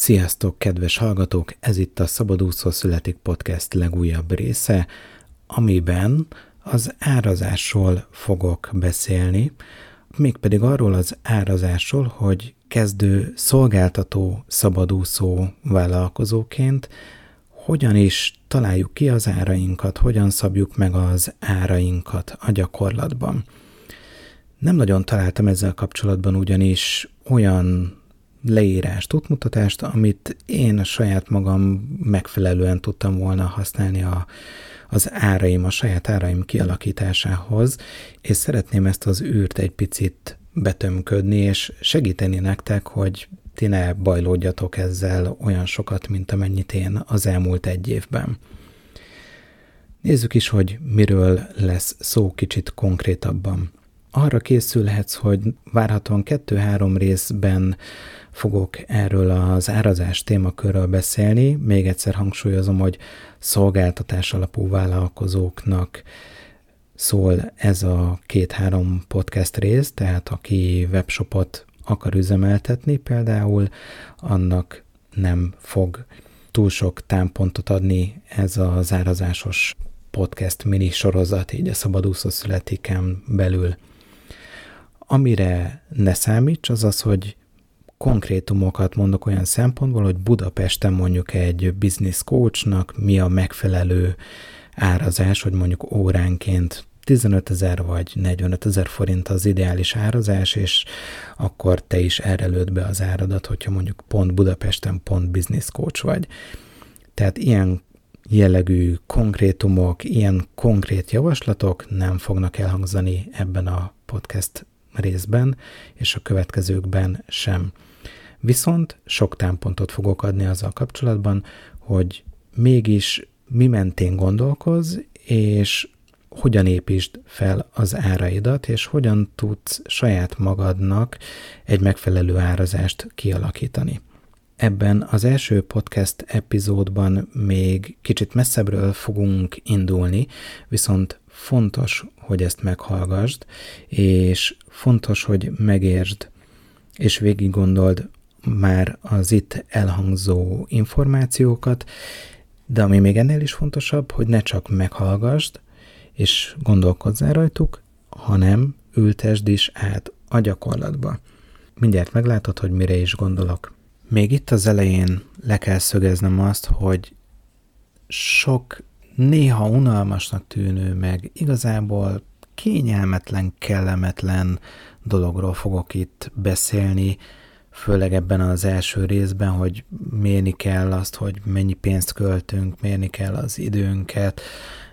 Sziasztok, kedves hallgatók! Ez itt a Szabadúszó Születik Podcast legújabb része, amiben az árazásról fogok beszélni, mégpedig arról az árazásról, hogy kezdő szolgáltató szabadúszó vállalkozóként hogyan is találjuk ki az árainkat, hogyan szabjuk meg az árainkat a gyakorlatban. Nem nagyon találtam ezzel kapcsolatban ugyanis olyan leírást, útmutatást, amit én a saját magam megfelelően tudtam volna használni a, az áraim, a saját áraim kialakításához, és szeretném ezt az űrt egy picit betömködni, és segíteni nektek, hogy ti ne bajlódjatok ezzel olyan sokat, mint amennyit én az elmúlt egy évben. Nézzük is, hogy miről lesz szó kicsit konkrétabban. Arra készülhetsz, hogy várhatóan kettő-három részben fogok erről az árazás témakörről beszélni. Még egyszer hangsúlyozom, hogy szolgáltatás alapú vállalkozóknak szól ez a két-három podcast rész, tehát aki webshopot akar üzemeltetni például, annak nem fog túl sok támpontot adni ez az árazásos podcast mini sorozat, így a szabadúszó születiken belül. Amire ne számíts, az az, hogy konkrétumokat mondok olyan szempontból, hogy Budapesten mondjuk egy business coachnak mi a megfelelő árazás, hogy mondjuk óránként 15 ezer vagy 45 ezer forint az ideális árazás, és akkor te is erre lőd be az áradat, hogyha mondjuk pont Budapesten pont business coach vagy. Tehát ilyen jellegű konkrétumok, ilyen konkrét javaslatok nem fognak elhangzani ebben a podcast részben, és a következőkben sem. Viszont sok támpontot fogok adni azzal kapcsolatban, hogy mégis mi mentén gondolkoz, és hogyan építsd fel az áraidat, és hogyan tudsz saját magadnak egy megfelelő árazást kialakítani. Ebben az első podcast epizódban még kicsit messzebbről fogunk indulni, viszont fontos, hogy ezt meghallgasd, és fontos, hogy megértsd, és végig gondold már az itt elhangzó információkat, de ami még ennél is fontosabb, hogy ne csak meghallgasd, és gondolkozzál rajtuk, hanem ültesd is át a gyakorlatba. Mindjárt meglátod, hogy mire is gondolok. Még itt az elején le kell szögeznem azt, hogy sok néha unalmasnak tűnő, meg igazából kényelmetlen, kellemetlen dologról fogok itt beszélni, főleg ebben az első részben, hogy mérni kell azt, hogy mennyi pénzt költünk, mérni kell az időnket.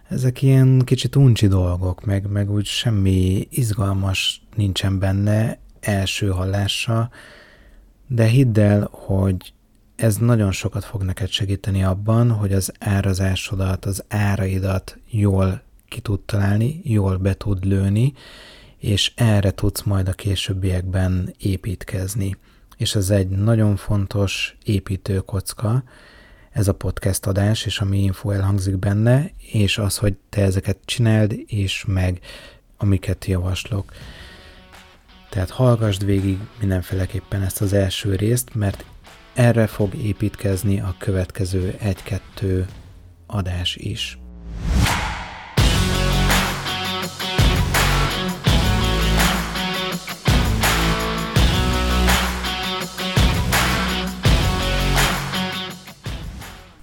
Ezek ilyen kicsit uncsi dolgok, meg, meg úgy semmi izgalmas nincsen benne első hallásra, de hidd el, hogy ez nagyon sokat fog neked segíteni abban, hogy az árazásodat, az áraidat jól ki tud találni, jól be tud lőni, és erre tudsz majd a későbbiekben építkezni és ez egy nagyon fontos építőkocka, ez a podcast adás, és ami info elhangzik benne, és az, hogy te ezeket csináld, és meg amiket javaslok. Tehát hallgassd végig mindenféleképpen ezt az első részt, mert erre fog építkezni a következő egy-kettő adás is.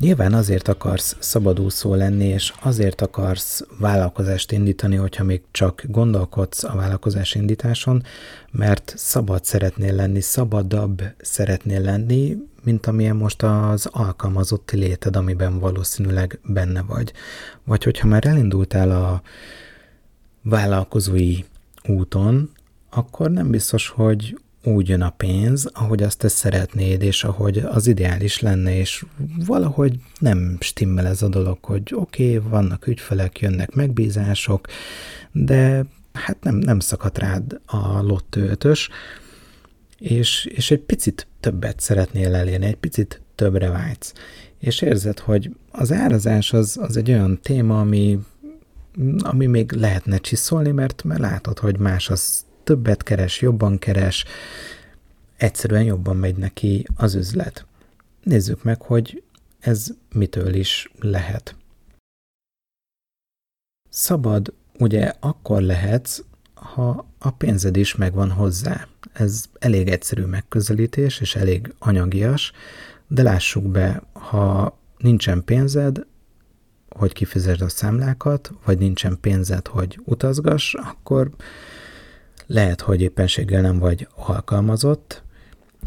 Nyilván azért akarsz szabadúszó lenni, és azért akarsz vállalkozást indítani, hogyha még csak gondolkodsz a vállalkozás indításon, mert szabad szeretnél lenni, szabadabb szeretnél lenni, mint amilyen most az alkalmazotti léted, amiben valószínűleg benne vagy. Vagy hogyha már elindultál a vállalkozói úton, akkor nem biztos, hogy úgy jön a pénz, ahogy azt te szeretnéd, és ahogy az ideális lenne, és valahogy nem stimmel ez a dolog, hogy oké, okay, vannak ügyfelek, jönnek megbízások, de hát nem, nem szakadt rád a lotto ötös, és, és egy picit többet szeretnél elérni, egy picit többre vágysz. És érzed, hogy az árazás az, az egy olyan téma, ami, ami még lehetne csiszolni, mert, mert látod, hogy más az többet keres, jobban keres, egyszerűen jobban megy neki az üzlet. nézzük meg, hogy ez mitől is lehet. Szabad ugye akkor lehetsz, ha a pénzed is megvan hozzá. Ez elég egyszerű megközelítés, és elég anyagias, de lássuk be, ha nincsen pénzed, hogy kifizesd a számlákat, vagy nincsen pénzed, hogy utazgass, akkor lehet, hogy éppenséggel nem vagy alkalmazott,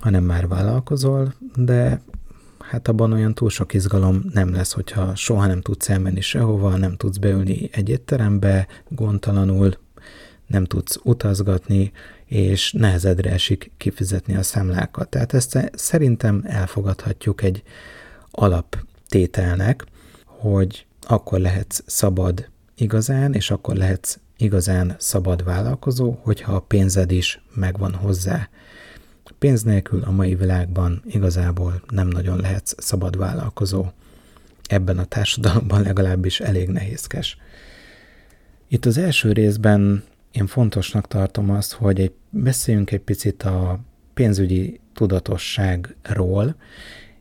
hanem már vállalkozol, de hát abban olyan túl sok izgalom nem lesz, hogyha soha nem tudsz elmenni sehova, nem tudsz beülni egy étterembe gondtalanul, nem tudsz utazgatni, és nehezedre esik kifizetni a számlákat. Tehát ezt szerintem elfogadhatjuk egy alaptételnek, hogy akkor lehetsz szabad igazán, és akkor lehetsz igazán szabad vállalkozó, hogyha a pénzed is megvan hozzá. Pénz nélkül a mai világban igazából nem nagyon lehetsz szabad vállalkozó. Ebben a társadalomban legalábbis elég nehézkes. Itt az első részben én fontosnak tartom azt, hogy egy, beszéljünk egy picit a pénzügyi tudatosságról,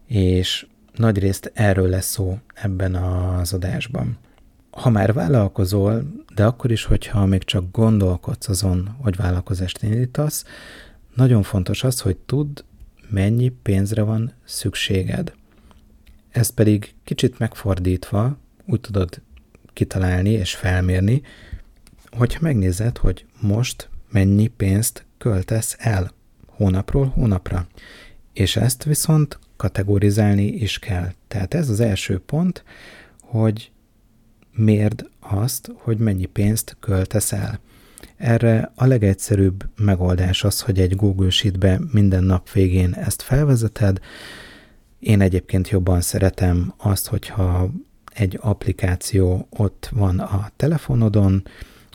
és nagyrészt erről lesz szó ebben az adásban. Ha már vállalkozol, de akkor is, hogyha még csak gondolkodsz azon, hogy vállalkozást indítasz, nagyon fontos az, hogy tudd, mennyi pénzre van szükséged. Ezt pedig kicsit megfordítva úgy tudod kitalálni és felmérni, hogyha megnézed, hogy most mennyi pénzt költesz el hónapról hónapra. És ezt viszont kategorizálni is kell. Tehát ez az első pont, hogy mérd azt, hogy mennyi pénzt költesz el. Erre a legegyszerűbb megoldás az, hogy egy Google Sheetbe minden nap végén ezt felvezeted. Én egyébként jobban szeretem azt, hogyha egy applikáció ott van a telefonodon,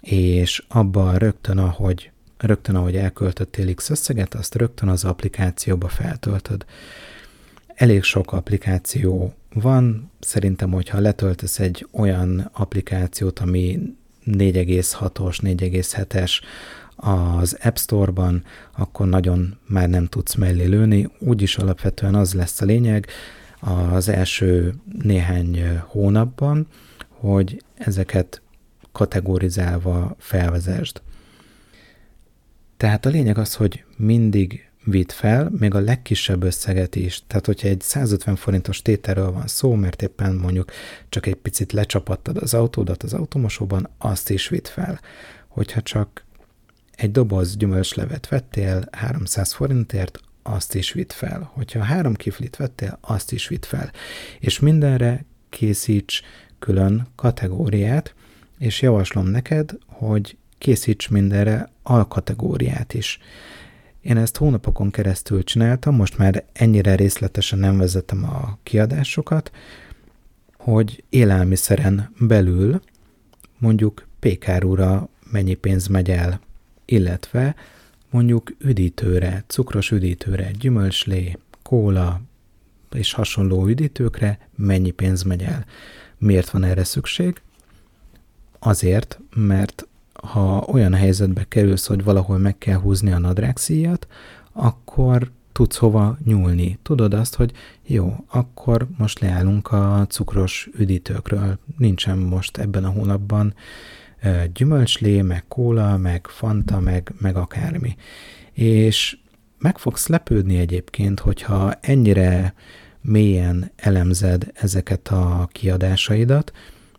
és abban rögtön, ahogy, rögtön, ahogy elköltöttél X összeget, azt rögtön az applikációba feltöltöd. Elég sok applikáció van, szerintem, hogyha letöltesz egy olyan applikációt, ami 4,6-os, 4,7-es az App Store-ban, akkor nagyon már nem tudsz mellé lőni. Úgyis alapvetően az lesz a lényeg az első néhány hónapban, hogy ezeket kategorizálva felvezesd. Tehát a lényeg az, hogy mindig vidd fel, még a legkisebb összeget is. Tehát, hogyha egy 150 forintos tételről van szó, mert éppen mondjuk csak egy picit lecsapattad az autódat az automosóban, azt is vidd fel. Hogyha csak egy doboz gyümölcslevet vettél 300 forintért, azt is vidd fel. Hogyha három kiflit vettél, azt is vidd fel. És mindenre készíts külön kategóriát, és javaslom neked, hogy készíts mindenre alkategóriát is. Én ezt hónapokon keresztül csináltam, most már ennyire részletesen nem vezetem a kiadásokat, hogy élelmiszeren belül mondjuk pékárúra mennyi pénz megy el, illetve mondjuk üdítőre, cukros üdítőre, gyümölcslé, kóla és hasonló üdítőkre mennyi pénz megy el. Miért van erre szükség? Azért, mert ha olyan helyzetbe kerülsz, hogy valahol meg kell húzni a nadrágszíjat, akkor tudsz hova nyúlni. Tudod azt, hogy jó, akkor most leállunk a cukros üdítőkről. Nincsen most ebben a hónapban gyümölcslé, meg kóla, meg fanta, meg, meg akármi. És meg fogsz lepődni egyébként, hogyha ennyire mélyen elemzed ezeket a kiadásaidat,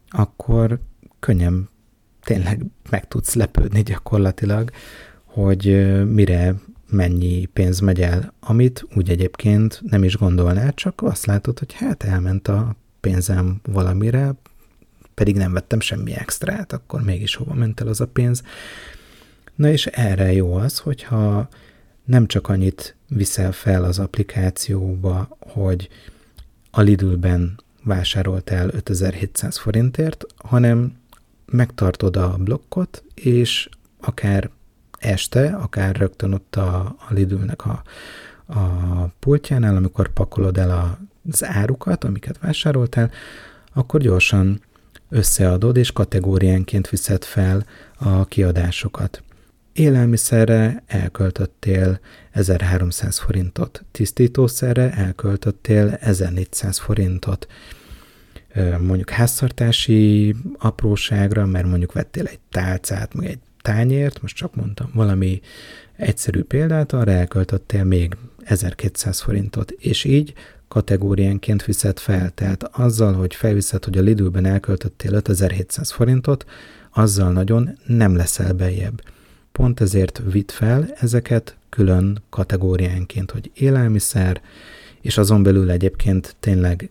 akkor könnyen tényleg meg tudsz lepődni gyakorlatilag, hogy mire mennyi pénz megy el, amit úgy egyébként nem is gondolnál, csak azt látod, hogy hát elment a pénzem valamire, pedig nem vettem semmi extrát, akkor mégis hova ment el az a pénz. Na és erre jó az, hogyha nem csak annyit viszel fel az applikációba, hogy a Lidl-ben vásároltál 5700 forintért, hanem megtartod a blokkot, és akár este, akár rögtön ott a, a Lidl-nek a, a pultjánál, amikor pakolod el az árukat, amiket vásároltál, akkor gyorsan összeadod, és kategóriánként viszed fel a kiadásokat. élelmiszerre elköltöttél 1300 forintot, tisztítószerre elköltöttél 1400 forintot, mondjuk háztartási apróságra, mert mondjuk vettél egy tálcát, meg egy tányért, most csak mondtam valami egyszerű példát, arra elköltöttél még 1200 forintot, és így kategóriánként viszed fel. Tehát azzal, hogy felviszed, hogy a Lidlben elköltöttél 5700 forintot, azzal nagyon nem leszel bejebb. Pont ezért vitt fel ezeket külön kategóriánként, hogy élelmiszer, és azon belül egyébként tényleg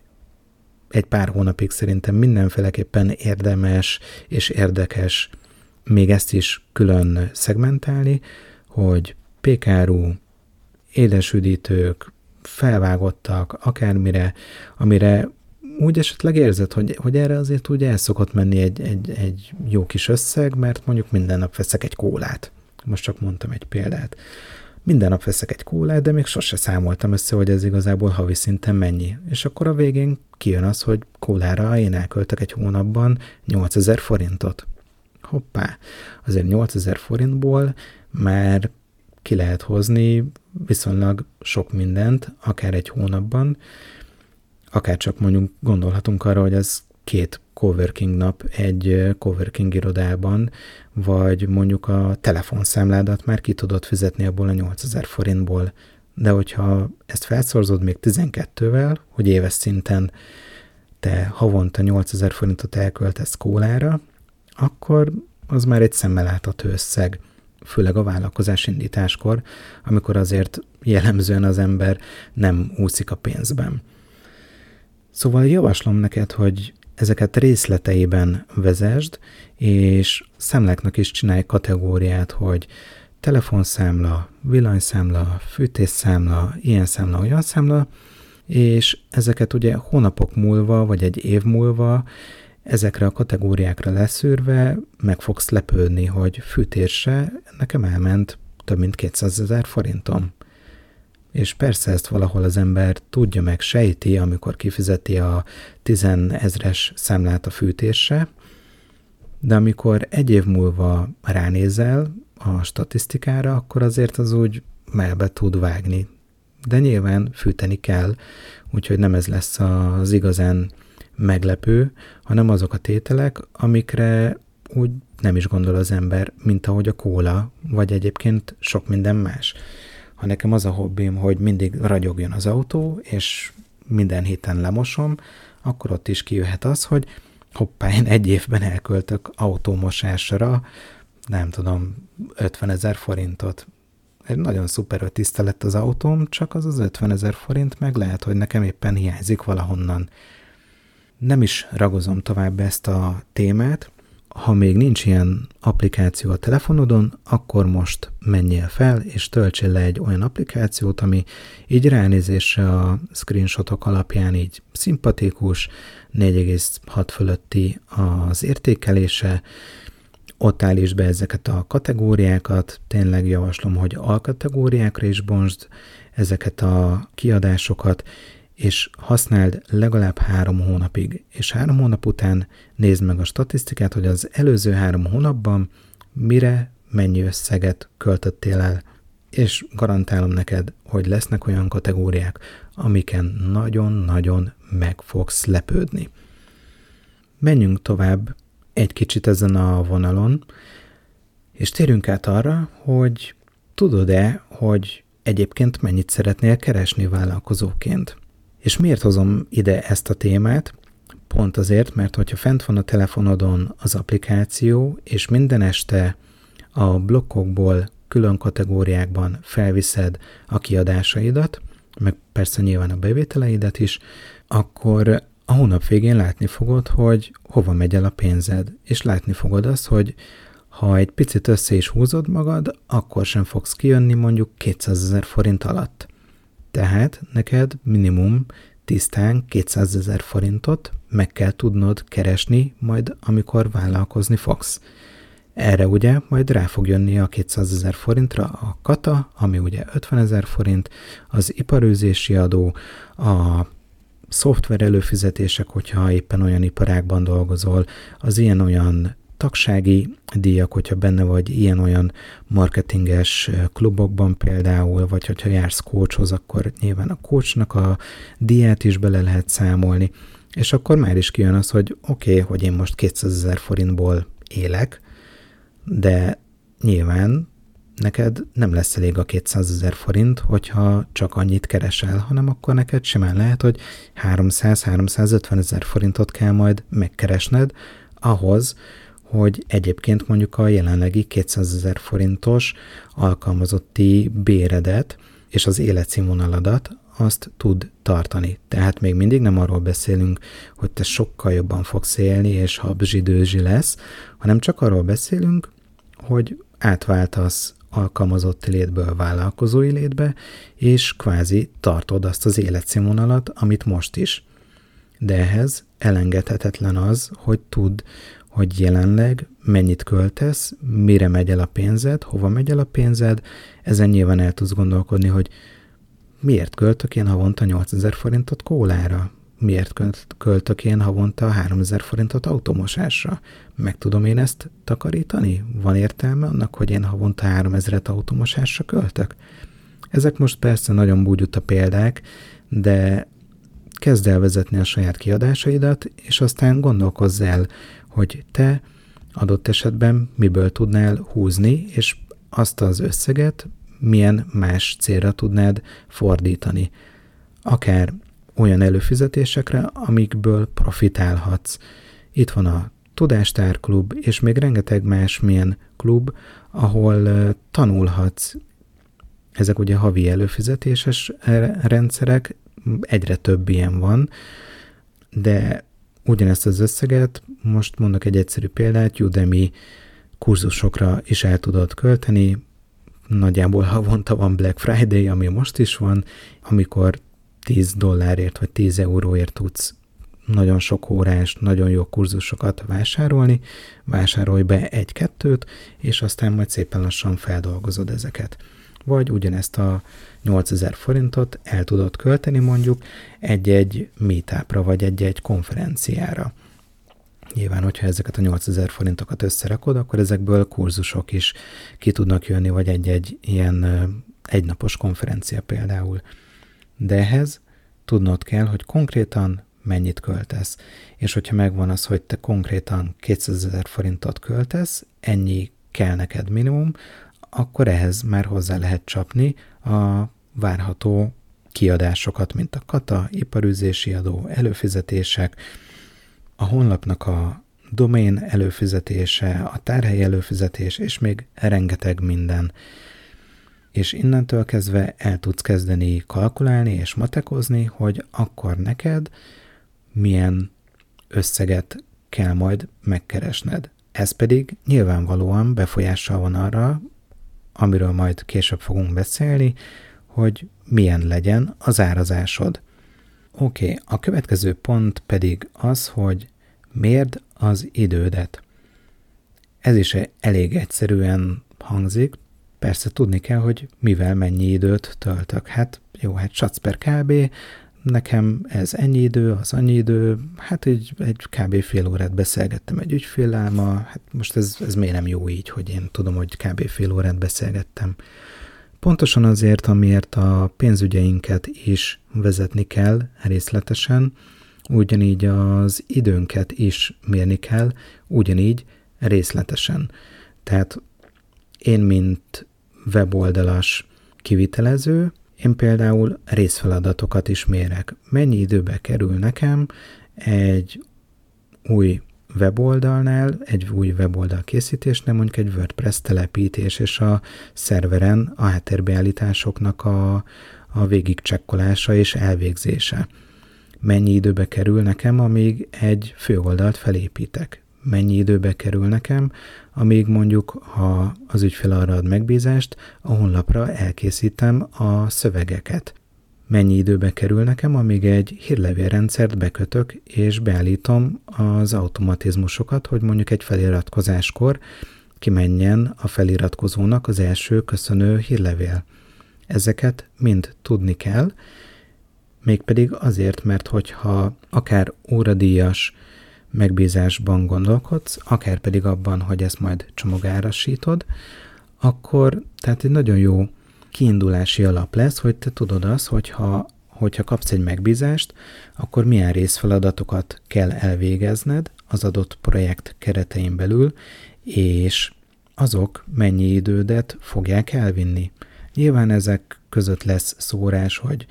egy pár hónapig szerintem mindenféleképpen érdemes és érdekes még ezt is külön szegmentálni, hogy pékárú, édesüdítők, felvágottak, akármire, amire úgy esetleg érzed, hogy, hogy erre azért úgy el szokott menni egy, egy, egy jó kis összeg, mert mondjuk minden nap veszek egy kólát. Most csak mondtam egy példát. Minden nap veszek egy kólát, de még sose számoltam össze, hogy ez igazából havi szinten mennyi. És akkor a végén kijön az, hogy kólára én elköltek egy hónapban 8000 forintot. Hoppá, azért 8000 forintból már ki lehet hozni viszonylag sok mindent, akár egy hónapban, akár csak mondjuk gondolhatunk arra, hogy ez két coworking nap egy coworking irodában, vagy mondjuk a telefonszámládat már ki tudod fizetni abból a 8000 forintból. De hogyha ezt felszorzod még 12-vel, hogy éves szinten te havonta 8000 forintot elköltesz kólára, akkor az már egy szemmel látható összeg, főleg a vállalkozás indításkor, amikor azért jellemzően az ember nem úszik a pénzben. Szóval javaslom neked, hogy ezeket részleteiben vezesd, és számláknak is csinálj kategóriát, hogy telefonszámla, villanyszámla, fűtésszámla, ilyen számla, olyan számla, és ezeket ugye hónapok múlva, vagy egy év múlva ezekre a kategóriákra leszűrve meg fogsz lepődni, hogy fűtésre nekem elment több mint 200 ezer forintom. És persze ezt valahol az ember tudja meg, sejti, amikor kifizeti a tizenezres számlát a fűtésre, de amikor egy év múlva ránézel a statisztikára, akkor azért az úgy melbe tud vágni. De nyilván fűteni kell, úgyhogy nem ez lesz az igazán meglepő, hanem azok a tételek, amikre úgy nem is gondol az ember, mint ahogy a kóla, vagy egyébként sok minden más. Ha nekem az a hobbim, hogy mindig ragyogjon az autó, és minden héten lemosom, akkor ott is kijöhet az, hogy hoppá, én egy évben elköltök autómosásra, nem tudom, 50 ezer forintot. Egy nagyon szuper, tiszta lett az autóm, csak az az 50 ezer forint, meg lehet, hogy nekem éppen hiányzik valahonnan. Nem is ragozom tovább ezt a témát, ha még nincs ilyen applikáció a telefonodon, akkor most menjél fel, és töltsél le egy olyan applikációt, ami így ránézésre a screenshotok alapján így szimpatikus, 4,6 fölötti az értékelése, ott állítsd be ezeket a kategóriákat, tényleg javaslom, hogy alkategóriákra is bontsd ezeket a kiadásokat, és használd legalább három hónapig, és három hónap után nézd meg a statisztikát, hogy az előző három hónapban mire mennyi összeget költöttél el, és garantálom neked, hogy lesznek olyan kategóriák, amiken nagyon-nagyon meg fogsz lepődni. Menjünk tovább egy kicsit ezen a vonalon, és térjünk át arra, hogy tudod-e, hogy egyébként mennyit szeretnél keresni vállalkozóként. És miért hozom ide ezt a témát? Pont azért, mert hogyha fent van a telefonodon az applikáció, és minden este a blokkokból külön kategóriákban felviszed a kiadásaidat, meg persze nyilván a bevételeidet is, akkor a hónap végén látni fogod, hogy hova megy el a pénzed, és látni fogod azt, hogy ha egy picit össze is húzod magad, akkor sem fogsz kijönni mondjuk 200 ezer forint alatt. Tehát neked minimum tisztán 200 ezer forintot meg kell tudnod keresni majd, amikor vállalkozni fogsz. Erre ugye majd rá fog jönni a 200 ezer forintra a kata, ami ugye 50 ezer forint, az iparőzési adó, a szoftver előfizetések, hogyha éppen olyan iparágban dolgozol, az ilyen-olyan tagsági díjak, hogyha benne vagy ilyen-olyan marketinges klubokban például, vagy hogyha jársz coachhoz, akkor nyilván a coachnak a díját is bele lehet számolni, és akkor már is kijön az, hogy oké, okay, hogy én most 200 ezer forintból élek, de nyilván neked nem lesz elég a 200 ezer forint, hogyha csak annyit keresel, hanem akkor neked simán lehet, hogy 300-350 ezer forintot kell majd megkeresned ahhoz, hogy egyébként mondjuk a jelenlegi 200 ezer forintos alkalmazotti béredet és az életszínvonaladat azt tud tartani. Tehát még mindig nem arról beszélünk, hogy te sokkal jobban fogsz élni, és habzsidőzsi lesz, hanem csak arról beszélünk, hogy átváltasz alkalmazotti létből vállalkozói létbe, és kvázi tartod azt az életszínvonalat, amit most is. De ehhez elengedhetetlen az, hogy tudd, hogy jelenleg mennyit költesz, mire megy el a pénzed, hova megy el a pénzed, ezen nyilván el tudsz gondolkodni, hogy miért költök én havonta 8000 forintot kólára, miért költök én havonta 3000 forintot automosásra? Meg tudom én ezt takarítani? Van értelme annak, hogy én havonta 3000-et automosásra költök? Ezek most persze nagyon búgyuta példák, de kezd el vezetni a saját kiadásaidat, és aztán gondolkozz el, hogy te adott esetben miből tudnál húzni, és azt az összeget milyen más célra tudnád fordítani. Akár olyan előfizetésekre, amikből profitálhatsz. Itt van a Tudástárklub, és még rengeteg más milyen klub, ahol tanulhatsz. Ezek ugye havi előfizetéses rendszerek, egyre több ilyen van, de ugyanezt az összeget, most mondok egy egyszerű példát, Udemy kurzusokra is el tudod költeni, nagyjából havonta van Black Friday, ami most is van, amikor 10 dollárért vagy 10 euróért tudsz nagyon sok órás, nagyon jó kurzusokat vásárolni, vásárolj be egy-kettőt, és aztán majd szépen lassan feldolgozod ezeket. Vagy ugyanezt a 8000 forintot el tudod költeni mondjuk egy-egy meetupra, vagy egy-egy konferenciára. Nyilván, hogyha ezeket a 8000 forintokat összerakod, akkor ezekből kurzusok is ki tudnak jönni, vagy egy-egy ilyen egynapos konferencia például. De ehhez tudnod kell, hogy konkrétan mennyit költesz. És hogyha megvan az, hogy te konkrétan 200 ezer forintot költesz, ennyi kell neked minimum, akkor ehhez már hozzá lehet csapni a várható kiadásokat, mint a kata, iparűzési adó, előfizetések, a honlapnak a domain előfizetése, a tárhely előfizetés, és még rengeteg minden. És innentől kezdve el tudsz kezdeni kalkulálni és matekozni, hogy akkor neked milyen összeget kell majd megkeresned. Ez pedig nyilvánvalóan befolyással van arra, amiről majd később fogunk beszélni, hogy milyen legyen az árazásod. Oké, okay, a következő pont pedig az, hogy mérd az idődet. Ez is elég egyszerűen hangzik, persze tudni kell, hogy mivel mennyi időt töltök. Hát jó, hát satsz per kb, nekem ez ennyi idő, az annyi idő, hát egy, egy kb. fél órát beszélgettem egy ügyféllel ma, hát most ez, ez miért nem jó így, hogy én tudom, hogy kb. fél órát beszélgettem. Pontosan azért, amiért a pénzügyeinket is vezetni kell részletesen, ugyanígy az időnket is mérni kell, ugyanígy részletesen. Tehát én, mint weboldalas kivitelező, én például részfeladatokat is mérek. Mennyi időbe kerül nekem egy új weboldalnál, egy új weboldal készítésnél, mondjuk egy WordPress telepítés és a szerveren a háttérbeállításoknak a, a végigcsekkolása és elvégzése. Mennyi időbe kerül nekem, amíg egy főoldalt felépítek? Mennyi időbe kerül nekem, amíg mondjuk, ha az ügyfél arra ad megbízást, a honlapra elkészítem a szövegeket? Mennyi időbe kerül nekem, amíg egy hírlevélrendszert bekötök és beállítom az automatizmusokat, hogy mondjuk egy feliratkozáskor kimenjen a feliratkozónak az első köszönő hírlevél. Ezeket mind tudni kell, mégpedig azért, mert hogyha akár óradíjas megbízásban gondolkodsz, akár pedig abban, hogy ezt majd csomagárasítod, akkor tehát egy nagyon jó kiindulási alap lesz, hogy te tudod azt, hogyha, hogyha kapsz egy megbízást, akkor milyen részfeladatokat kell elvégezned az adott projekt keretein belül, és azok mennyi idődet fogják elvinni. Nyilván ezek között lesz szórás, hogy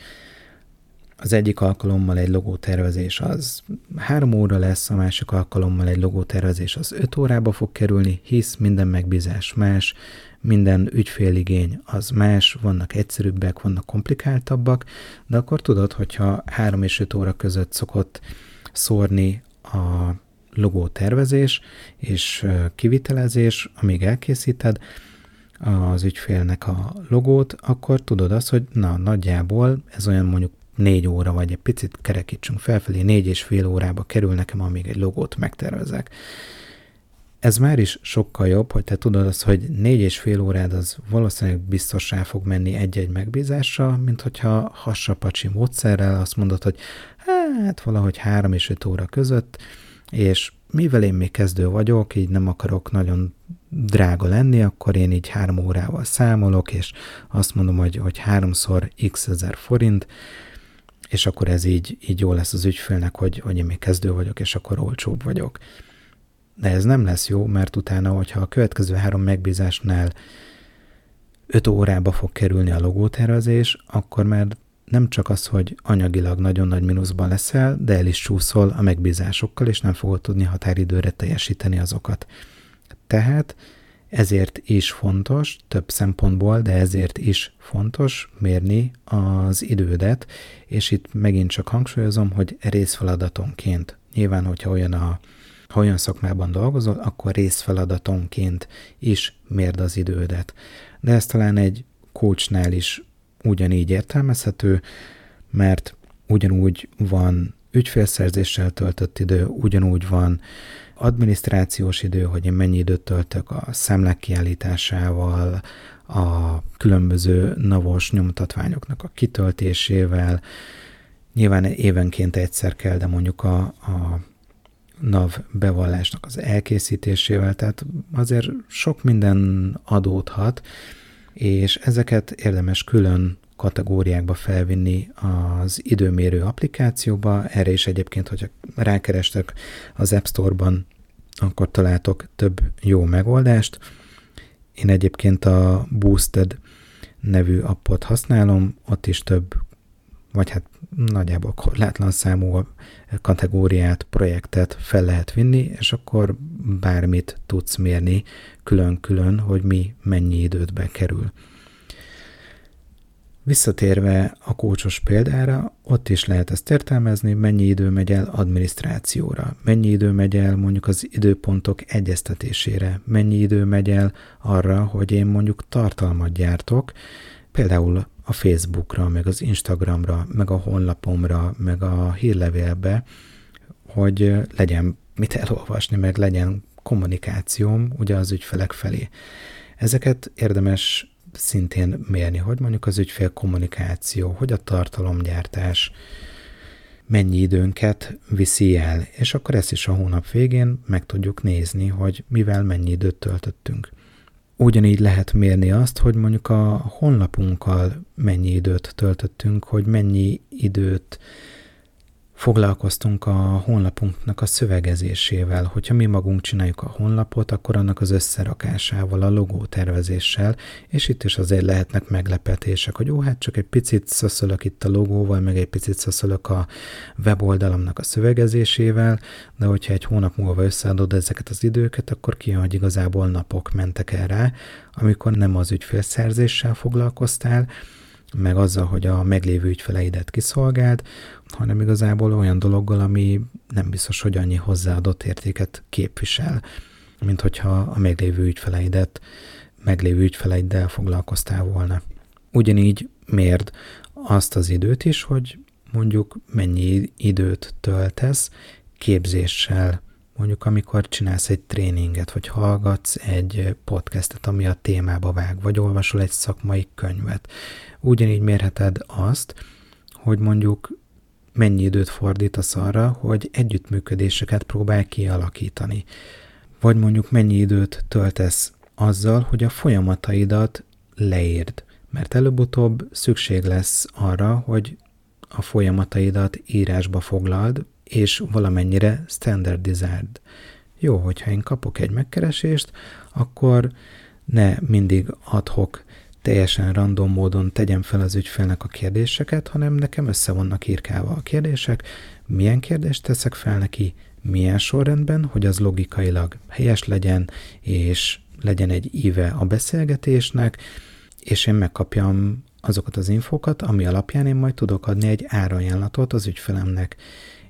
az egyik alkalommal egy logótervezés az három óra lesz, a másik alkalommal egy logótervezés az öt órába fog kerülni, hisz minden megbízás más, minden ügyféligény az más, vannak egyszerűbbek, vannak komplikáltabbak, de akkor tudod, hogyha három és öt óra között szokott szórni a logó tervezés és kivitelezés, amíg elkészíted az ügyfélnek a logót, akkor tudod azt, hogy na, nagyjából ez olyan mondjuk négy óra, vagy egy picit kerekítsünk felfelé, négy és fél órába kerül nekem, amíg egy logót megtervezek. Ez már is sokkal jobb, hogy te tudod azt, hogy négy és fél órád az valószínűleg biztos rá fog menni egy-egy megbízásra, mint hogyha hassapacsi módszerrel azt mondod, hogy hát valahogy három és öt óra között, és mivel én még kezdő vagyok, így nem akarok nagyon drága lenni, akkor én így három órával számolok, és azt mondom, hogy, hogy háromszor x ezer forint, és akkor ez így, így jó lesz az ügyfélnek, hogy, hogy én még kezdő vagyok, és akkor olcsóbb vagyok. De ez nem lesz jó, mert utána, hogyha a következő három megbízásnál 5 órába fog kerülni a logótervezés, akkor már nem csak az, hogy anyagilag nagyon nagy mínuszban leszel, de el is csúszol a megbízásokkal, és nem fogod tudni határidőre teljesíteni azokat. Tehát ezért is fontos, több szempontból, de ezért is fontos mérni az idődet, és itt megint csak hangsúlyozom, hogy részfeladatonként. Nyilván, hogyha olyan a ha olyan szakmában dolgozol, akkor részfeladatonként is mérd az idődet. De ez talán egy coachnál is ugyanígy értelmezhető, mert ugyanúgy van ügyfélszerzéssel töltött idő, ugyanúgy van adminisztrációs idő, hogy én mennyi időt töltök a számlák kiállításával, a különböző navos nyomtatványoknak a kitöltésével. Nyilván évenként egyszer kell, de mondjuk a, a NAV bevallásnak az elkészítésével, tehát azért sok minden adódhat, és ezeket érdemes külön kategóriákba felvinni az időmérő applikációba. Erre is egyébként, hogyha rákerestek az App Store-ban, akkor találtok több jó megoldást. Én egyébként a Boosted nevű appot használom, ott is több, vagy hát nagyjából korlátlan számú kategóriát, projektet fel lehet vinni, és akkor bármit tudsz mérni külön-külön, hogy mi mennyi időt bekerül. Visszatérve a kócsos példára, ott is lehet ezt értelmezni, mennyi idő megy el adminisztrációra, mennyi idő megy el mondjuk az időpontok egyeztetésére, mennyi idő megy el arra, hogy én mondjuk tartalmat gyártok, például a Facebookra, meg az Instagramra, meg a honlapomra, meg a hírlevélbe, hogy legyen mit elolvasni, meg legyen kommunikációm ugye az ügyfelek felé. Ezeket érdemes szintén mérni, hogy mondjuk az ügyfél kommunikáció, hogy a tartalomgyártás mennyi időnket viszi el, és akkor ezt is a hónap végén meg tudjuk nézni, hogy mivel mennyi időt töltöttünk. Ugyanígy lehet mérni azt, hogy mondjuk a honlapunkkal mennyi időt töltöttünk, hogy mennyi időt foglalkoztunk a honlapunknak a szövegezésével. Hogyha mi magunk csináljuk a honlapot, akkor annak az összerakásával, a logó tervezéssel, és itt is azért lehetnek meglepetések, hogy ó, hát csak egy picit szöszölök itt a logóval, meg egy picit szöszölök a weboldalamnak a szövegezésével, de hogyha egy hónap múlva összeadod ezeket az időket, akkor kijön, hogy igazából napok mentek el rá, amikor nem az ügyfélszerzéssel foglalkoztál, meg azzal, hogy a meglévő ügyfeleidet kiszolgáld, hanem igazából olyan dologgal, ami nem biztos, hogy annyi hozzáadott értéket képvisel, mint hogyha a meglévő ügyfeleidet, meglévő ügyfeleiddel foglalkoztál volna. Ugyanígy mérd azt az időt is, hogy mondjuk mennyi időt töltesz képzéssel, mondjuk amikor csinálsz egy tréninget, vagy hallgatsz egy podcastet, ami a témába vág, vagy olvasol egy szakmai könyvet. Ugyanígy mérheted azt, hogy mondjuk mennyi időt fordítasz arra, hogy együttműködéseket próbálj kialakítani. Vagy mondjuk mennyi időt töltesz azzal, hogy a folyamataidat leírd. Mert előbb-utóbb szükség lesz arra, hogy a folyamataidat írásba foglald, és valamennyire standardizáld. Jó, hogyha én kapok egy megkeresést, akkor ne mindig adhok teljesen random módon tegyem fel az ügyfélnek a kérdéseket, hanem nekem össze vannak írkálva a kérdések, milyen kérdést teszek fel neki, milyen sorrendben, hogy az logikailag helyes legyen, és legyen egy íve a beszélgetésnek, és én megkapjam azokat az infókat, ami alapján én majd tudok adni egy árajánlatot az ügyfelemnek.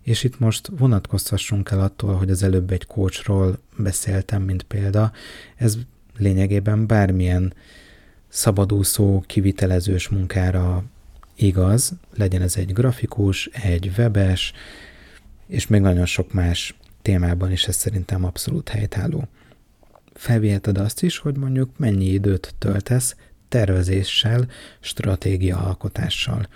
És itt most vonatkoztassunk el attól, hogy az előbb egy coachról beszéltem, mint példa. Ez lényegében bármilyen szabadúszó, kivitelezős munkára igaz, legyen ez egy grafikus, egy webes, és még nagyon sok más témában is ez szerintem abszolút helytálló. Felviheted azt is, hogy mondjuk mennyi időt töltesz tervezéssel, stratégia alkotással.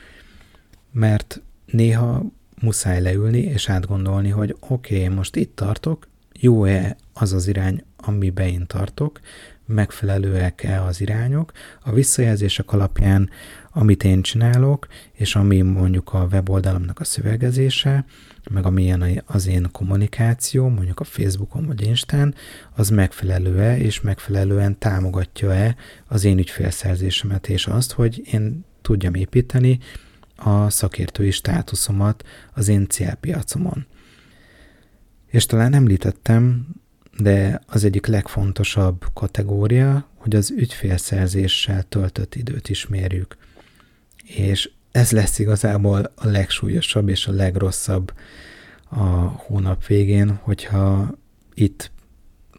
Mert néha muszáj leülni és átgondolni, hogy oké, okay, most itt tartok, jó-e az az irány, amiben én tartok, megfelelőek-e az irányok, a visszajelzések alapján, amit én csinálok, és ami mondjuk a weboldalamnak a szövegezése, meg amilyen az én kommunikáció, mondjuk a Facebookon vagy Instán, az megfelelő-e, és megfelelően támogatja-e az én ügyfélszerzésemet, és azt, hogy én tudjam építeni a szakértői státuszomat az én célpiacomon. És talán említettem de az egyik legfontosabb kategória, hogy az ügyfélszerzéssel töltött időt is mérjük. És ez lesz igazából a legsúlyosabb és a legrosszabb a hónap végén, hogyha itt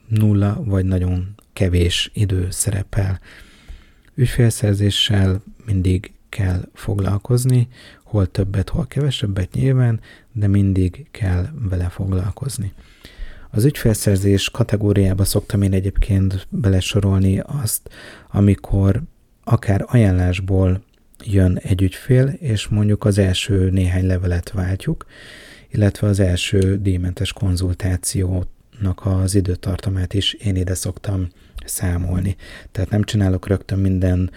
nulla vagy nagyon kevés idő szerepel. Ügyfélszerzéssel mindig kell foglalkozni, hol többet, hol kevesebbet nyilván, de mindig kell vele foglalkozni. Az ügyfélszerzés kategóriába szoktam én egyébként belesorolni azt, amikor akár ajánlásból jön egy ügyfél, és mondjuk az első néhány levelet váltjuk, illetve az első díjmentes konzultációnak az időtartamát is én ide szoktam számolni. Tehát nem csinálok rögtön minden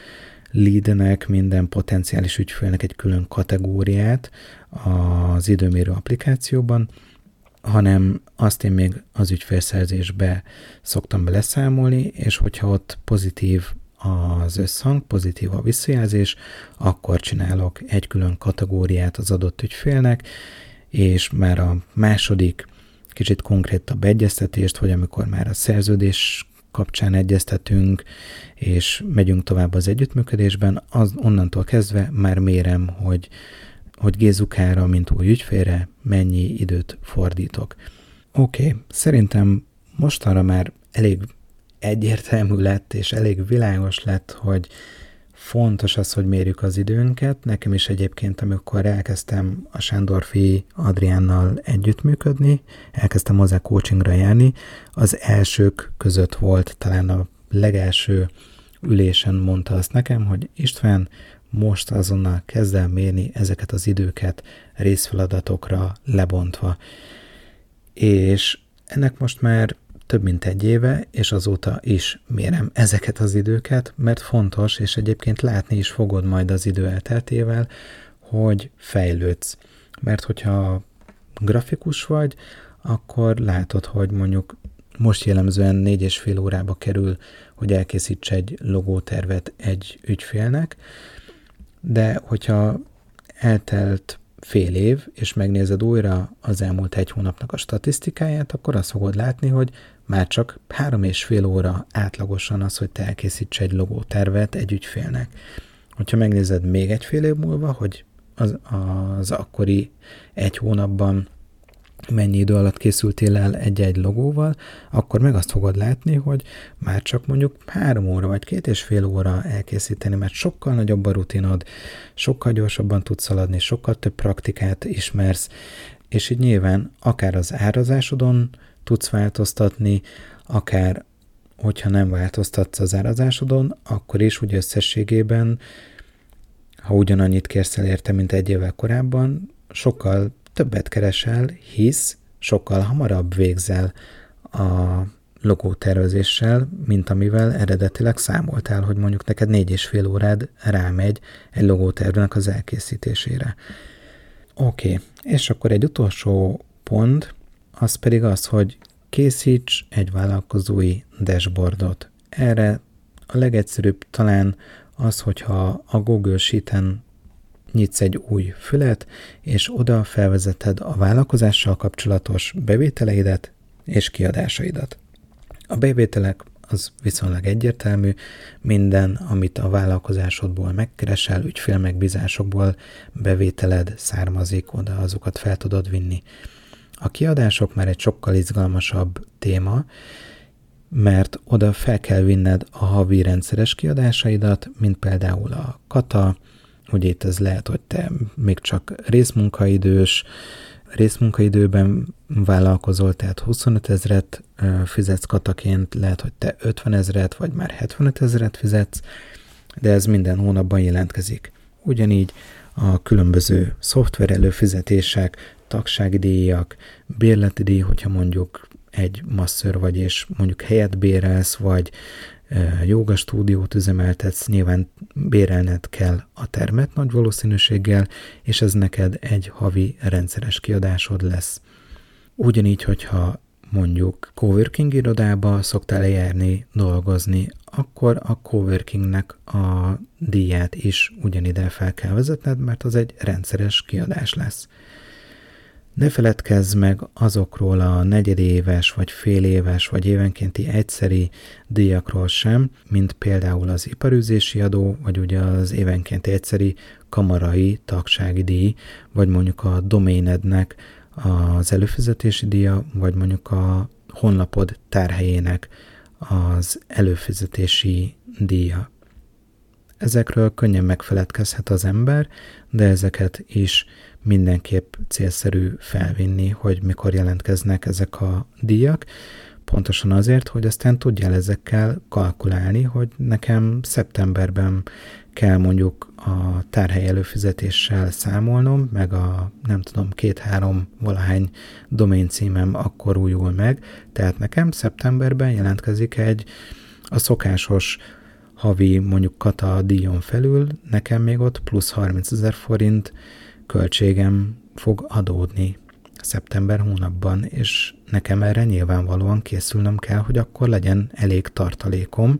leadnek, minden potenciális ügyfélnek egy külön kategóriát az időmérő applikációban, hanem azt én még az ügyfélszerzésbe szoktam beleszámolni, és hogyha ott pozitív az összhang, pozitív a visszajelzés, akkor csinálok egy külön kategóriát az adott ügyfélnek, és már a második kicsit konkrétabb egyeztetést, hogy amikor már a szerződés kapcsán egyeztetünk, és megyünk tovább az együttműködésben, az onnantól kezdve már mérem, hogy hogy Gézukára, mint új ügyfélre mennyi időt fordítok. Oké, okay, szerintem mostanra már elég egyértelmű lett, és elég világos lett, hogy fontos az, hogy mérjük az időnket. Nekem is egyébként, amikor elkezdtem a Sándorfi Adriánnal együttműködni, elkezdtem hozzá coachingra járni, az elsők között volt talán a legelső ülésen mondta azt nekem, hogy István, most azonnal kezd el mérni ezeket az időket részfeladatokra lebontva. És ennek most már több mint egy éve, és azóta is mérem ezeket az időket, mert fontos, és egyébként látni is fogod majd az idő elteltével, hogy fejlődsz. Mert hogyha grafikus vagy, akkor látod, hogy mondjuk most jellemzően négy és fél órába kerül, hogy elkészíts egy logótervet egy ügyfélnek, de hogyha eltelt fél év, és megnézed újra az elmúlt egy hónapnak a statisztikáját, akkor azt fogod látni, hogy már csak három és fél óra átlagosan az, hogy te elkészíts egy logótervet egy ügyfélnek. Hogyha megnézed még egy fél év múlva, hogy az, az akkori egy hónapban mennyi idő alatt készültél el egy-egy logóval, akkor meg azt fogod látni, hogy már csak mondjuk három óra vagy két és fél óra elkészíteni, mert sokkal nagyobb a rutinod, sokkal gyorsabban tudsz szaladni, sokkal több praktikát ismersz, és így nyilván akár az árazásodon tudsz változtatni, akár hogyha nem változtatsz az árazásodon, akkor is úgy összességében, ha ugyanannyit kérsz el érte, mint egy évvel korábban, sokkal többet keresel, hisz sokkal hamarabb végzel a logótervezéssel, mint amivel eredetileg számoltál, hogy mondjuk neked négy és fél órád rámegy egy logótervnek az elkészítésére. Oké, okay. és akkor egy utolsó pont, az pedig az, hogy készíts egy vállalkozói dashboardot. Erre a legegyszerűbb talán az, hogyha a Google Sheet-en nyitsz egy új fület, és oda felvezeted a vállalkozással kapcsolatos bevételeidet és kiadásaidat. A bevételek az viszonylag egyértelmű, minden, amit a vállalkozásodból megkeresel, ügyfélmegbízásokból bevételed származik, oda azokat fel tudod vinni. A kiadások már egy sokkal izgalmasabb téma, mert oda fel kell vinned a havi rendszeres kiadásaidat, mint például a kata, hogy itt ez lehet, hogy te még csak részmunkaidős, részmunkaidőben vállalkozol, tehát 25 ezeret fizetsz kataként, lehet, hogy te 50 ezeret, vagy már 75 ezeret fizetsz, de ez minden hónapban jelentkezik. Ugyanígy a különböző szoftver előfizetések, tagsági díjak, bérleti díj, hogyha mondjuk egy masször vagy, és mondjuk helyet bérelsz, vagy joga stúdiót üzemeltetsz, nyilván bérelned kell a termet nagy valószínűséggel, és ez neked egy havi rendszeres kiadásod lesz. Ugyanígy, hogyha mondjuk coworking irodába szoktál járni, dolgozni, akkor a coworkingnek a díját is ugyanide fel kell vezetned, mert az egy rendszeres kiadás lesz. Ne feledkezz meg azokról a negyedéves, vagy fél éves, vagy évenkénti egyszeri díjakról sem, mint például az iparűzési adó, vagy ugye az évenkénti egyszeri kamarai tagsági díj, vagy mondjuk a doménednek az előfizetési díja, vagy mondjuk a honlapod tárhelyének az előfizetési díja. Ezekről könnyen megfeledkezhet az ember, de ezeket is mindenképp célszerű felvinni, hogy mikor jelentkeznek ezek a díjak, pontosan azért, hogy aztán tudjál ezekkel kalkulálni, hogy nekem szeptemberben kell mondjuk a tárhely előfizetéssel számolnom, meg a nem tudom, két-három valahány domain címem akkor újul meg, tehát nekem szeptemberben jelentkezik egy a szokásos havi mondjuk kata díjon felül, nekem még ott plusz 30 ezer forint költségem fog adódni szeptember hónapban, és nekem erre nyilvánvalóan készülnöm kell, hogy akkor legyen elég tartalékom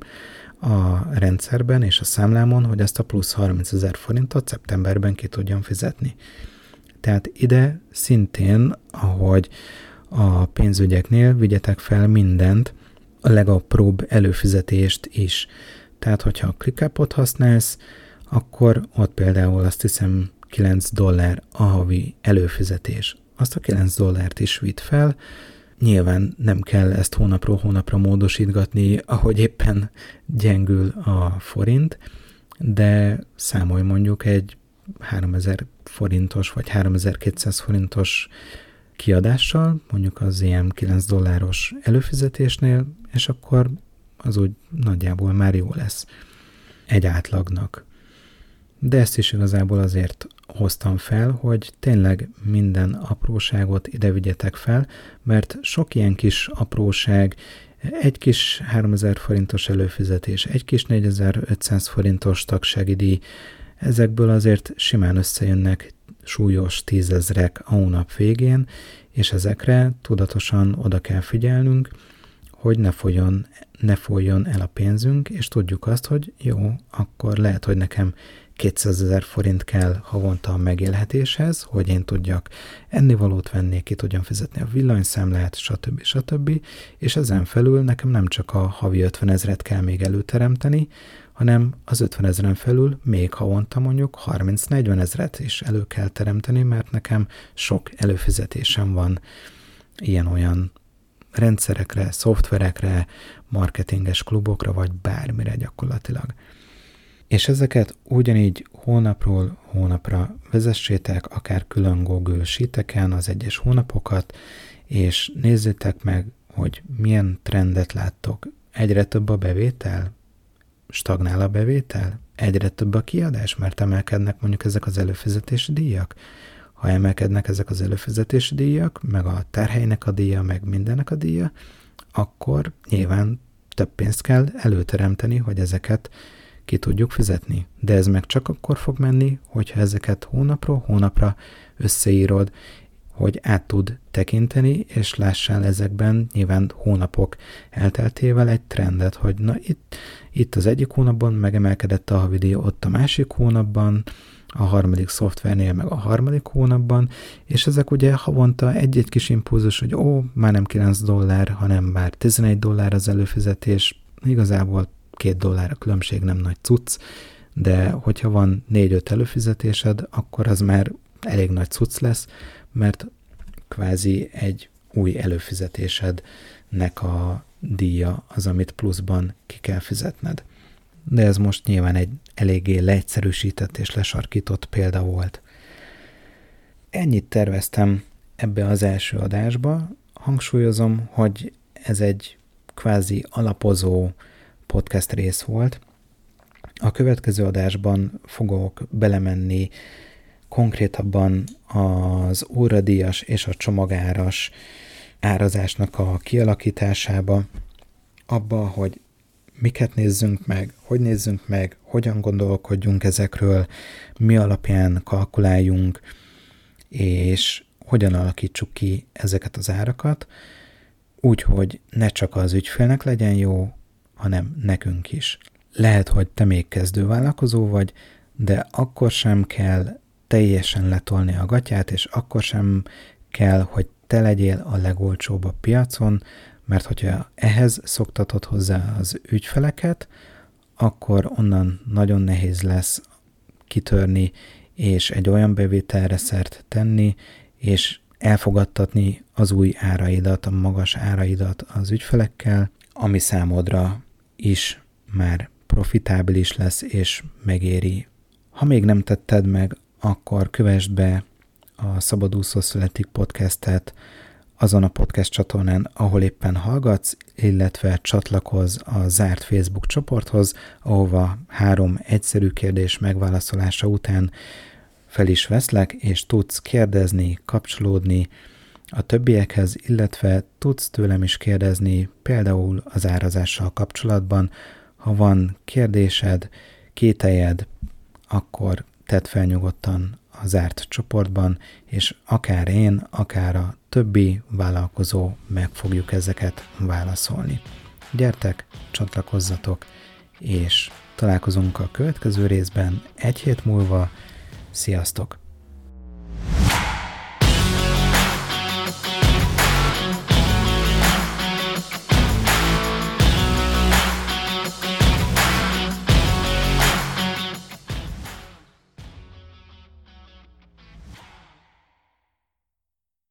a rendszerben és a számlámon, hogy ezt a plusz 30 ezer forintot szeptemberben ki tudjam fizetni. Tehát ide szintén, ahogy a pénzügyeknél vigyetek fel mindent, a legapróbb előfizetést is. Tehát, hogyha a ClickUp-ot használsz, akkor ott például azt hiszem 9 dollár a havi előfizetés. Azt a 9 dollárt is vitt fel, nyilván nem kell ezt hónapról hónapra módosítgatni, ahogy éppen gyengül a forint, de számolj mondjuk egy 3000 forintos vagy 3200 forintos kiadással, mondjuk az ilyen 9 dolláros előfizetésnél, és akkor az úgy nagyjából már jó lesz egy átlagnak. De ezt is igazából azért hoztam fel, hogy tényleg minden apróságot ide vigyetek fel, mert sok ilyen kis apróság, egy kis 3000 forintos előfizetés, egy kis 4500 forintos tagsági ezekből azért simán összejönnek súlyos tízezrek a hónap végén, és ezekre tudatosan oda kell figyelnünk, hogy ne folyjon, ne folyjon el a pénzünk, és tudjuk azt, hogy jó, akkor lehet, hogy nekem 200 ezer forint kell havonta a megélhetéshez, hogy én tudjak ennivalót venni, ki tudjam fizetni a villanyszámlát, stb. stb. És ezen felül nekem nem csak a havi 50 ezeret kell még előteremteni, hanem az 50 ezeren felül még havonta mondjuk 30-40 ezeret is elő kell teremteni, mert nekem sok előfizetésem van ilyen-olyan rendszerekre, szoftverekre, marketinges klubokra, vagy bármire gyakorlatilag. És ezeket ugyanígy hónapról hónapra vezessétek, akár külön Google Sheet-eken az egyes hónapokat, és nézzétek meg, hogy milyen trendet láttok. Egyre több a bevétel? Stagnál a bevétel? Egyre több a kiadás, mert emelkednek mondjuk ezek az előfizetési díjak? ha emelkednek ezek az előfizetési díjak, meg a terhelynek a díja, meg mindennek a díja, akkor nyilván több pénzt kell előteremteni, hogy ezeket ki tudjuk fizetni. De ez meg csak akkor fog menni, hogyha ezeket hónapról hónapra összeírod, hogy át tud tekinteni, és lássál ezekben nyilván hónapok elteltével egy trendet, hogy na itt, itt az egyik hónapban megemelkedett a havidíj, ott a másik hónapban, a harmadik szoftvernél, meg a harmadik hónapban, és ezek ugye havonta egy-egy kis impulzus, hogy ó, már nem 9 dollár, hanem már 11 dollár az előfizetés, igazából 2 dollár a különbség, nem nagy cucc, de hogyha van 4-5 előfizetésed, akkor az már elég nagy cucc lesz, mert kvázi egy új előfizetésednek a díja az, amit pluszban ki kell fizetned. De ez most nyilván egy eléggé leegyszerűsített és lesarkított példa volt. Ennyit terveztem ebbe az első adásba. Hangsúlyozom, hogy ez egy kvázi alapozó podcast rész volt. A következő adásban fogok belemenni konkrétabban az óradíjas és a csomagáras árazásnak a kialakításába, abba, hogy miket nézzünk meg, hogy nézzünk meg, hogyan gondolkodjunk ezekről, mi alapján kalkuláljunk, és hogyan alakítsuk ki ezeket az árakat, úgy, hogy ne csak az ügyfélnek legyen jó, hanem nekünk is. Lehet, hogy te még kezdővállalkozó vagy, de akkor sem kell teljesen letolni a gatyát, és akkor sem kell, hogy te legyél a legolcsóbb a piacon, mert hogyha ehhez szoktatod hozzá az ügyfeleket, akkor onnan nagyon nehéz lesz kitörni, és egy olyan bevételre szert tenni, és elfogadtatni az új áraidat, a magas áraidat az ügyfelekkel, ami számodra is már profitábilis lesz, és megéri. Ha még nem tetted meg, akkor kövesd be a Szabadúszó Születik podcastet azon a podcast csatornán, ahol éppen hallgatsz, illetve csatlakozz a zárt Facebook csoporthoz, ahova három egyszerű kérdés megválaszolása után fel is veszlek, és tudsz kérdezni, kapcsolódni a többiekhez, illetve tudsz tőlem is kérdezni például az árazással kapcsolatban. Ha van kérdésed, kételjed, akkor tedd fel nyugodtan a zárt csoportban, és akár én, akár a többi vállalkozó meg fogjuk ezeket válaszolni. Gyertek, csatlakozzatok, és találkozunk a következő részben egy hét múlva. Sziasztok!